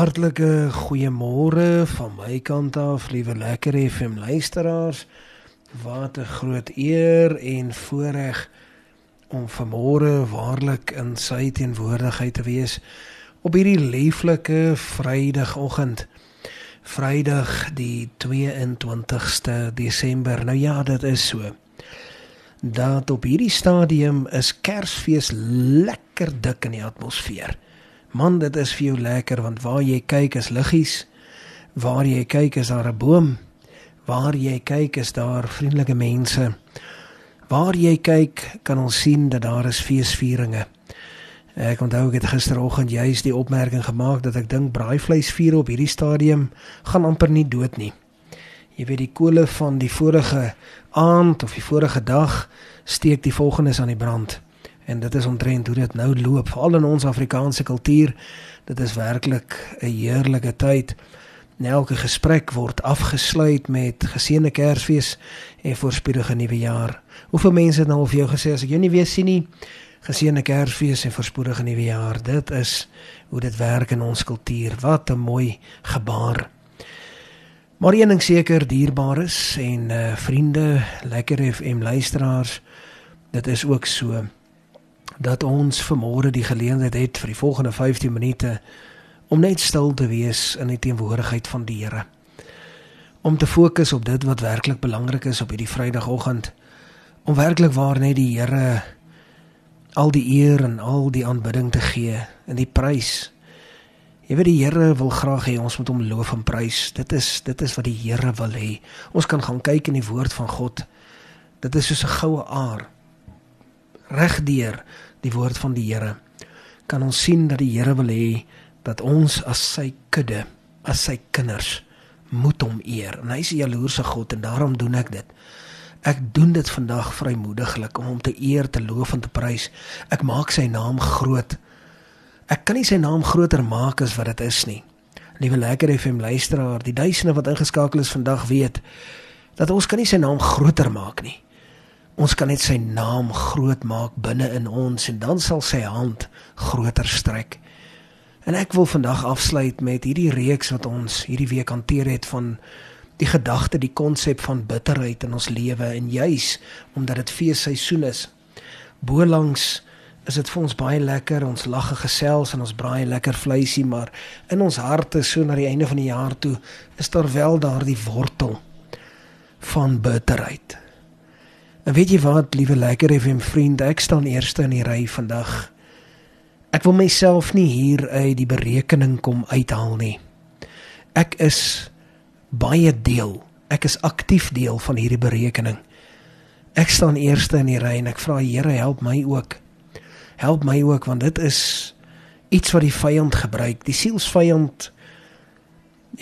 Hartlike goeiemôre van my kant af, liewe lekker FM luisteraars. Wat 'n groot eer en voorreg om vanmôre waarlik in sy teenwoordigheid te wees op hierdie lieflike Vrydagoggend. Vrydag die 22ste Desember. Nou ja, dit is so. Dat op hierdie stadium is Kersfees lekker dik in die atmosfeer. Man, dit is vir jou lekker want waar jy kyk is liggies. Waar jy kyk is daar 'n boom. Waar jy kyk is daar vriendelike mense. Waar jy kyk kan ons sien dat daar is feesvieringe. Ek onthou ek het gisteroggend juist die opmerking gemaak dat ek dink braaivleisvier op hierdie stadium gaan amper nie dood nie. Jy weet die kole van die vorige aand of die vorige dag steek die volgende aan die brand en dit is omtrent hoe dit nou loop veral in ons Afrikaanse kultuur. Dit is werklik 'n heerlike tyd. Elke gesprek word afgesluit met geseënde Kersfees en voorspoedige nuwe jaar. Hoeveel mense het nou al vir jou gesê as ek jou nie weer sien nie geseënde Kersfees en voorspoedige nuwe jaar. Dit is hoe dit werk in ons kultuur. Wat 'n mooi gebaar. Maar een ding seker dierbaar is en uh, vriende, lekker FM luisteraars, dit is ook so dat ons vanmôre die geleentheid het vir die volgende 15 minute om net stil te wees in die teenwoordigheid van die Here. Om te fokus op dit wat werklik belangrik is op hierdie Vrydagoggend. Om werklik waar net die Here al die eer en al die aanbidding te gee en die prys. Jy weet die Here wil graag hê ons moet hom loof en prys. Dit is dit is wat die Here wil hê. Ons kan gaan kyk in die woord van God. Dit is soos 'n goue aar regdeur die woord van die Here kan ons sien dat die Here wil hê dat ons as sy kudde, as sy kinders moet hom eer. En hy is 'n jaloerse God en daarom doen ek dit. Ek doen dit vandag vrymoediglik om hom te eer, te loof en te prys. Ek maak sy naam groot. Ek kan nie sy naam groter maak as wat dit is nie. Liewe lekker FM luisteraar, die duisende wat ingeskakel is vandag weet dat ons kan nie sy naam groter maak nie. Ons kan net sy naam groot maak binne in ons en dan sal sy hand groter strek. En ek wil vandag afsluit met hierdie reeks wat ons hierdie week hanteer het van die gedagte, die konsep van bitterheid in ons lewe en juis omdat dit feesseisoen is. Bolangs is dit vir ons baie lekker, ons lag en gesels en ons braai lekker vleisie, maar in ons harte so na die einde van die jaar toe is daar wel daardie wortel van bitterheid. En weet jy wat, liewe lekker FM vriende, ek staan eerste in die ry vandag. Ek wil myself nie hier uit die berekening kom uithaal nie. Ek is baie deel. Ek is aktief deel van hierdie berekening. Ek staan eerste in die ry en ek vra Here, help my ook. Help my ook want dit is iets wat die vyand gebruik. Die sielsvyand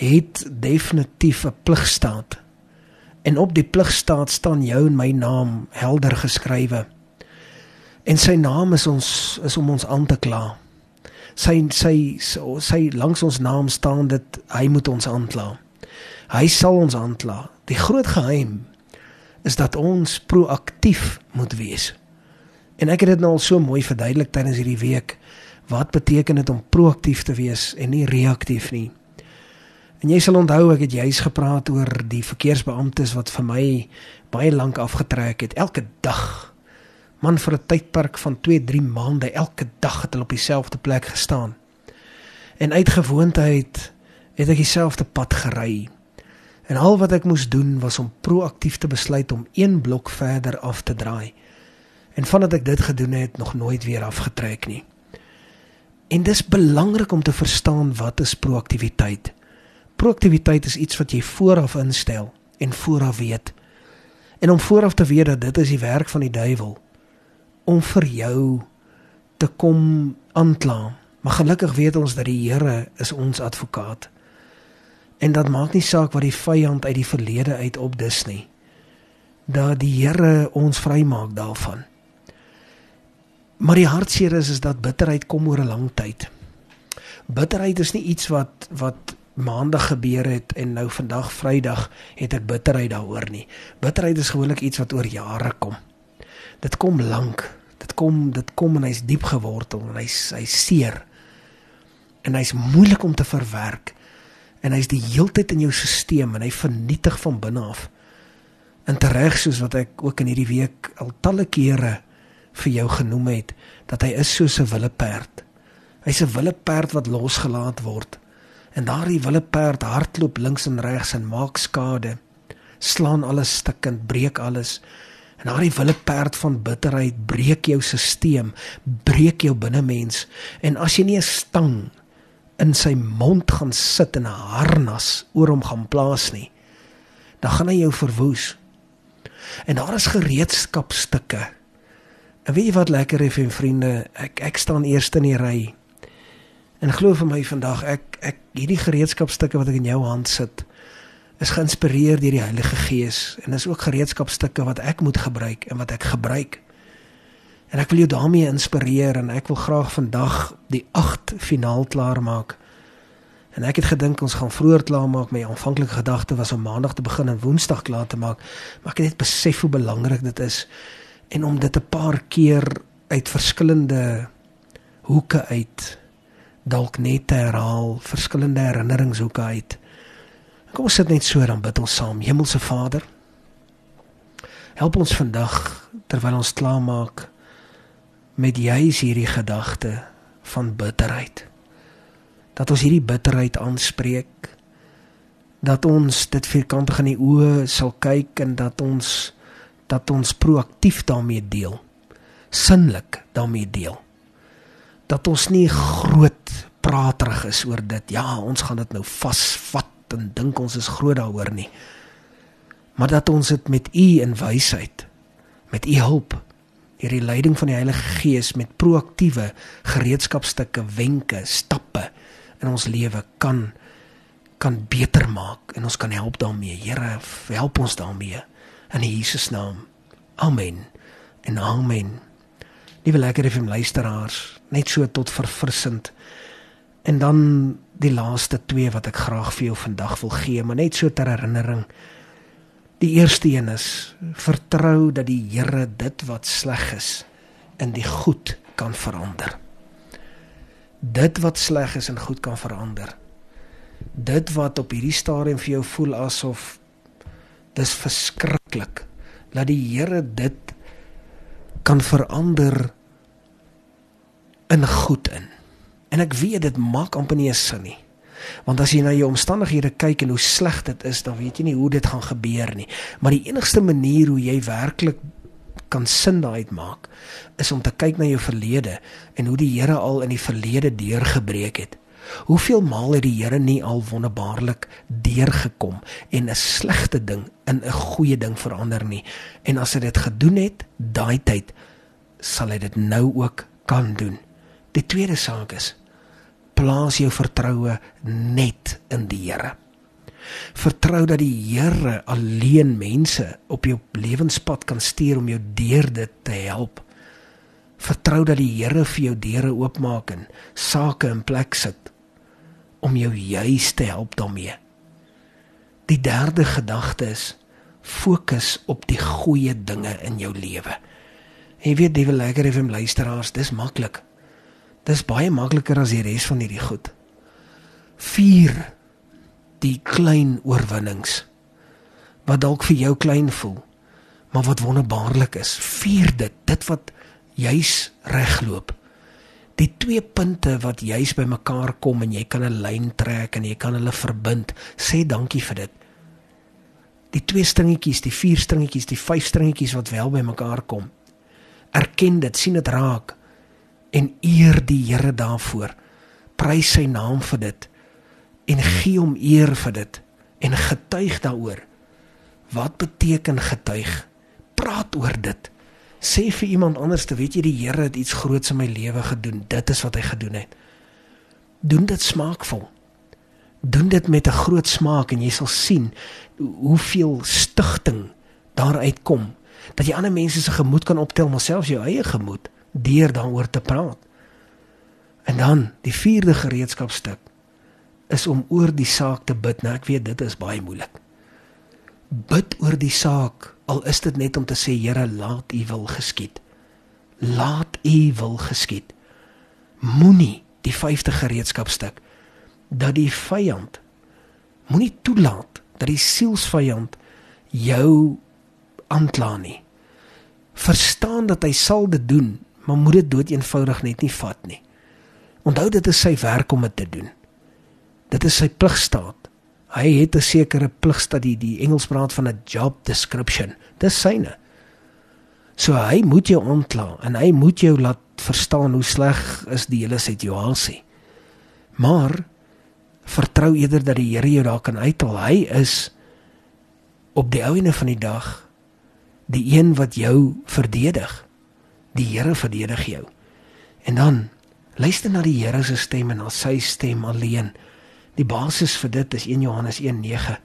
het definitief 'n pligstaat en op die pligstaat staan jou en my naam helder geskrywe. En sy naam is ons is om ons aan te kla. Sy sy sy langs ons naam staan dit hy moet ons aankla. Hy sal ons aankla. Die groot geheim is dat ons proaktief moet wees. En ek het dit nou al so mooi verduidelik tydens hierdie week. Wat beteken dit om proaktief te wees en nie reaktief nie? En jy sal onthou ek het juis gepraat oor die verkeersbeamptes wat vir my baie lank afgetrek het elke dag. Man vir 'n tydperk van 2-3 maande elke dag het hulle op dieselfde plek gestaan. En uit gewoonheid het ek dieselfde pad gery. En al wat ek moes doen was om proaktief te besluit om een blok verder af te draai. En vandat ek dit gedoen het, nog nooit weer afgetrek nie. En dis belangrik om te verstaan wat is proaktiwiteit. Proaktiwiteit is iets wat jy vooraf instel en vooraf weet. En om vooraf te weet dat dit is die werk van die duiwel om vir jou te kom aankla. Maar gelukkig weet ons dat die Here is ons advokaat. En dat maak nie saak wat die vyand uit die verlede uit opdis nie. Dat die Here ons vrymaak daarvan. Maar die hartseer is is dat bitterheid kom oor 'n lang tyd. Bitterheid is nie iets wat wat maandag gebeur het en nou vandag Vrydag het ek bitterheid daaroor nie. Bitterheid is gewoonlik iets wat oor jare kom. Dit kom lank. Dit kom dit kom en hy's diep gewortel en hy's hy seer. en hy's moeilik om te verwerk en hy's die heeltyd in jou stelsel en hy vernietig van binne af. En tereg soos wat ek ook in hierdie week al talle kere vir jou genoem het dat hy is soos 'n wilde perd. Hy's 'n wilde perd wat losgelaat word. En daardie wilde perd hardloop links en regs en maak skade. Slaan alles stukkend, breek alles. En daardie wilde perd van bitterheid breek jou stelsel, breek jou binnemens. En as jy nie 'n stang in sy mond gaan sit en 'n harnas oor hom gaan plaas nie, dan gaan hy jou verwoes. En daar is gereedskapstukke. En weet jy wat lekker is, vriende, ek ek staan eerste in die ry. En glo vir my vandag, ek ek hierdie gereedskapstukke wat ek in jou hand sit, is geïnspireer deur die Heilige Gees en is ook gereedskapstukke wat ek moet gebruik en wat ek gebruik. En ek wil jou daarmee inspireer en ek wil graag vandag die 8 finaal klaar maak. En ek het gedink ons gaan vroeër klaar maak. My aanvanklike gedagte was om maandag te begin en woensdag klaar te maak, maar ek het net besef hoe belangrik dit is en om dit 'n paar keer uit verskillende hoeke uit dalk net te herhaal, verskillende herinneringshoeke uit. Kom ons sit net so dan bid ons saam. Hemelse Vader, help ons vandag terwyl ons klaar maak met juis hierdie gedagte van bitterheid dat ons hierdie bitterheid aanspreek dat ons dit vierkantig in die oë sal kyk en dat ons dat ons proaktief daarmee deel sinlik daarmee deel dat ons nie groot praterig is oor dit ja ons gaan dit nou vasvat en dink ons is groot daaroor nie maar dat ons dit met u in wysheid met u hulp hierdie leiding van die Heilige Gees met proaktiewe gereedskapstukke wenke stappe in ons lewe kan kan beter maak en ons kan help daarmee. Here, help ons daarmee in Jesus naam. Amen. En amen. Liewe lekker FM luisteraars, net so tot verfrissend. En dan die laaste twee wat ek graag vir jou vandag wil gee, maar net so ter herinnering. Die eerste een is vertrou dat die Here dit wat sleg is in die goed kan verander dit wat sleg is en goed kan verander. Dit wat op hierdie stadium vir jou voel asof dis verskriklik. Laat die Here dit kan verander in goed in. En ek weet dit maak amper nie sin nie. Want as jy na jou omstandighede kyk en hoe sleg dit is, dan weet jy nie hoe dit gaan gebeur nie. Maar die enigste manier hoe jy werklik kan sin daaruit maak is om te kyk na jou verlede en hoe die Here al in die verlede deurgebreek het. Hoeveel maal het die Here nie al wonderbaarlik deurgekom en 'n slegte ding in 'n goeie ding verander nie. En as hy dit gedoen het, daai tyd sal hy dit nou ook kan doen. Die tweede saak is plaas jou vertroue net in die Here. Vertrou dat die Here alleen mense op jou lewenspad kan stuur om jou deur dit te help. Vertrou dat die Here vir jou deure oopmaak en sake in plek sit om jou juis te help daarmee. Die derde gedagte is fokus op die goeie dinge in jou lewe. Jy weet, die wil lekker vir luisteraars, dis maklik. Dis baie makliker as die res van hierdie goed. 4 die klein oorwinnings wat dalk vir jou klein voel maar wat wonderbaarlik is vier dit dit wat juis regloop die twee punte wat juis bymekaar kom en jy kan 'n lyn trek en jy kan hulle verbind sê dankie vir dit die twee stringetjies die vier stringetjies die vyf stringetjies wat wel bymekaar kom erken dit sien dit raak en eer die Here daarvoor prys sy naam vir dit en gee hom eer vir dit en getuig daaroor. Wat beteken getuig? Praat oor dit. Sê vir iemand anders te weet jy die Here het iets groots in my lewe gedoen. Dit is wat hy gedoen het. Doen dit smaakvol. Doen dit met 'n groot smaak en jy sal sien hoeveel stigting daaruit kom. Dat jy ander mense se gemoed kan optel, maar selfs jou eie gemoed deur daaroor te praat. En dan die vierde gereedskapstuk is om oor die saak te bid. Nou ek weet dit is baie moeilik. Bid oor die saak al is dit net om te sê Here, laat U wil geskied. Laat U wil geskied. Moenie die 5de gereedskapstuk dat die vyand moenie toelaat dat die sielsvyand jou aankla nie. Verstaan dat hy sal dit doen, maar moet dit dood eenvoudig net nie vat nie. Onthou dit is sy werk om dit te doen. Dit is sy pligstaat. Hy het 'n sekere pligstaat die Engels praat van 'n job description. Dis syne. So hy moet jou aankla en hy moet jou laat verstaan hoe sleg is die hele situasie. Maar vertrou eerder dat die Here jou daar kan uithaal. Hy is op die ouene van die dag die een wat jou verdedig. Die Here verdedig jou. En dan luister na die Here se stem en na sy stem alleen. Die basis vir dit is 1 Johannes 1:9.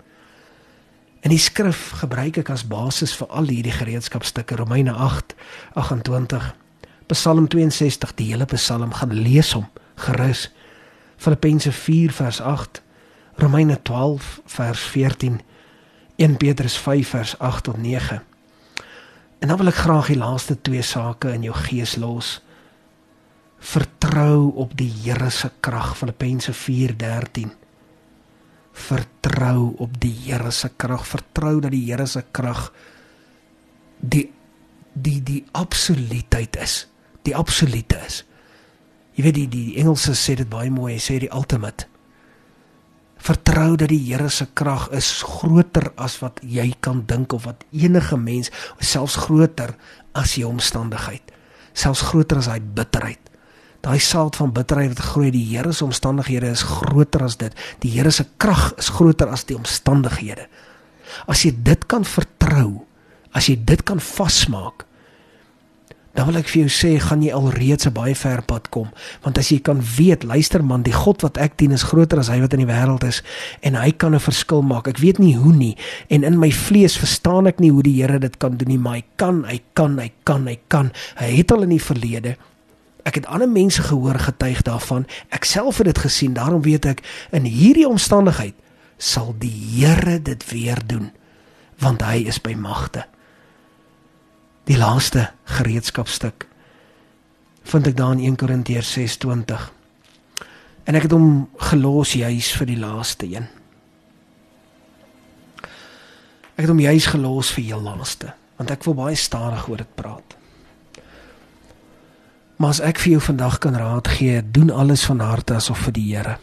In die skrif gebruik ek as basis vir al hierdie gereedskapstukke Romeine 8:28. Psalm 62, die hele Psalm gaan lees hom gerus. Filippense 4 vers 8, Romeine 12 vers 14, 1 Petrus 5 vers 8 tot 9. En dan wil ek graag die laaste twee sake in jou gees los. Vertrou op die Here se krag Filippense 4:13. Vertrou op die Here se krag, vertrou dat die Here se krag die die die absoluutheid is, die absolute is. Jy weet die die Engelse sê dit baie mooi, hy sê die ultimate. Vertrou dat die Here se krag is groter as wat jy kan dink of wat enige mens, selfs groter as jou omstandigheid, selfs groter as hy bitterheid. Daai saad van bitterheid wat groei, die Here se omstandighede is groter as dit. Die Here se krag is groter as die omstandighede. As jy dit kan vertrou, as jy dit kan vasmaak, dan wil ek vir jou sê gaan jy alreeds 'n baie ver pad kom want as jy kan weet luister man die God wat ek dien is groter as hy wat in die wêreld is en hy kan 'n verskil maak ek weet nie hoe nie en in my vlees verstaan ek nie hoe die Here dit kan doen nie maar hy kan hy kan hy kan hy kan hy het al in die verlede ek het ander mense gehoor getuig daarvan ek self het dit gesien daarom weet ek in hierdie omstandigheid sal die Here dit weer doen want hy is by magte die laaste gereedskapstuk vind ek daar in 1 Korintiërs 6:20. En ek het hom gelos juis vir die laaste een. Ek het hom juis gelos vir heel laaste, want ek wil baie stadig oor dit praat. Maar as ek vir jou vandag kan raad gee, doen alles van harte asof vir die Here.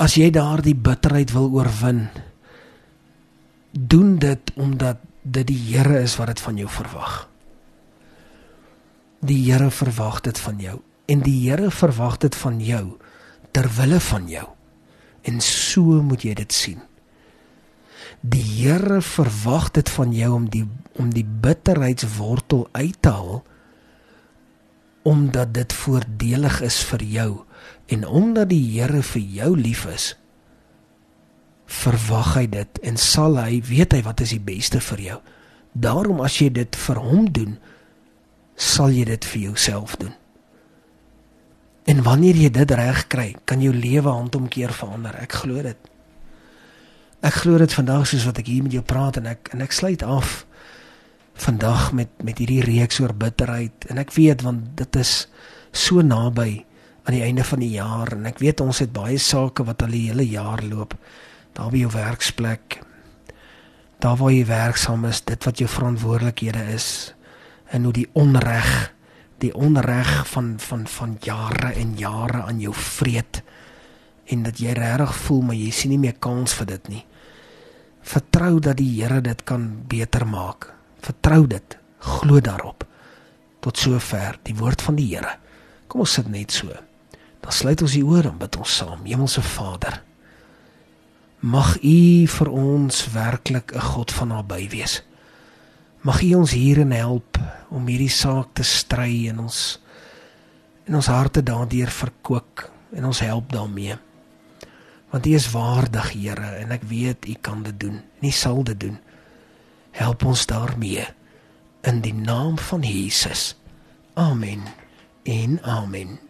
As jy daardie bitterheid wil oorwin, doen dit omdat dit die Here is wat dit van jou verwag. Die Here verwag dit van jou en die Here verwag dit van jou ter wille van jou. En so moet jy dit sien. Die Here verwag dit van jou om die om die bitterheidswortel uit te haal omdat dit voordelig is vir jou en omdat die Here vir jou lief is verwag hy dit en sal hy weet hy wat is die beste vir jou. Daarom as jy dit vir hom doen, sal jy dit vir jouself doen. En wanneer jy dit reg kry, kan jou lewe handomkeer verander. Ek glo dit. Ek glo dit vandag soos wat ek hier met jou praat en ek en ek sluit af vandag met met hierdie reeks oor bitterheid. En ek weet want dit is so naby aan die einde van die jaar. En ek weet ons het baie sake wat al die hele jaar loop. Daar by jou werksplek daar waar jy werksaam is dit wat jou verantwoordelikhede is. En hoe die onreg die onreg van van van jare en jare aan jou vreet. En dat jy regtig voel maar jy sien nie meer kans vir dit nie. Vertrou dat die Here dit kan beter maak vertrou dit glo daarop tot sover die woord van die Here kom ons sit net so dan sluit ons die oor en bid ons saam hemelse Vader Mag U vir ons werklik 'n God van naby wees. Mag U ons hierin help om hierdie saak te stry en ons in ons harte daardeur verkoop en ons help daarmee. Want U is waardig, Here, en ek weet U kan dit doen. U sal dit doen. Help ons daarmee in die naam van Jesus. Amen. En amen.